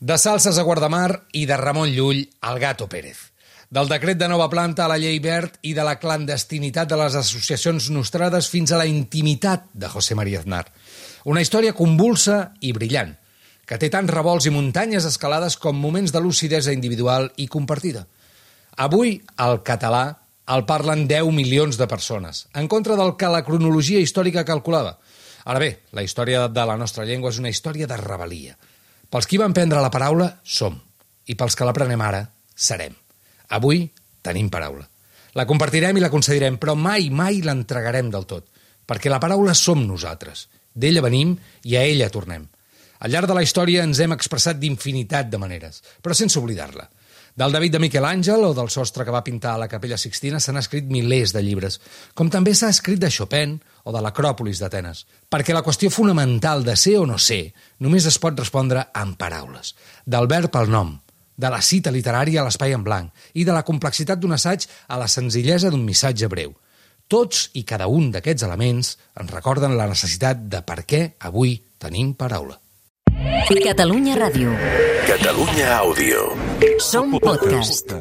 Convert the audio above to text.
De Salses a Guardamar i de Ramon Llull al Gato Pérez. Del decret de nova planta a la llei verd i de la clandestinitat de les associacions nostrades fins a la intimitat de José María Aznar. Una història convulsa i brillant, que té tants revolts i muntanyes escalades com moments de lucidesa individual i compartida. Avui, el català el parlen 10 milions de persones, en contra del que la cronologia històrica calculava. Ara bé, la història de la nostra llengua és una història de rebel·lia – pels qui van prendre la paraula, som. I pels que la prenem ara, serem. Avui tenim paraula. La compartirem i la concedirem, però mai, mai l'entregarem del tot, perquè la paraula som nosaltres. D'ella venim i a ella tornem. Al llarg de la història ens hem expressat d'infinitat de maneres, però sense oblidar-la. Del David de Miquel Àngel o del sostre que va pintar a la Capella Sixtina s'han escrit milers de llibres, com també s'ha escrit de Chopin o de l'Acròpolis d'Atenes, perquè la qüestió fonamental de ser o no ser només es pot respondre amb paraules, del verb al nom, de la cita literària a l'espai en blanc i de la complexitat d'un assaig a la senzillesa d'un missatge breu. Tots i cada un d'aquests elements ens recorden la necessitat de per què avui tenim paraula. Catalunya Ràdio. Catalunya Àudio. Som podcast.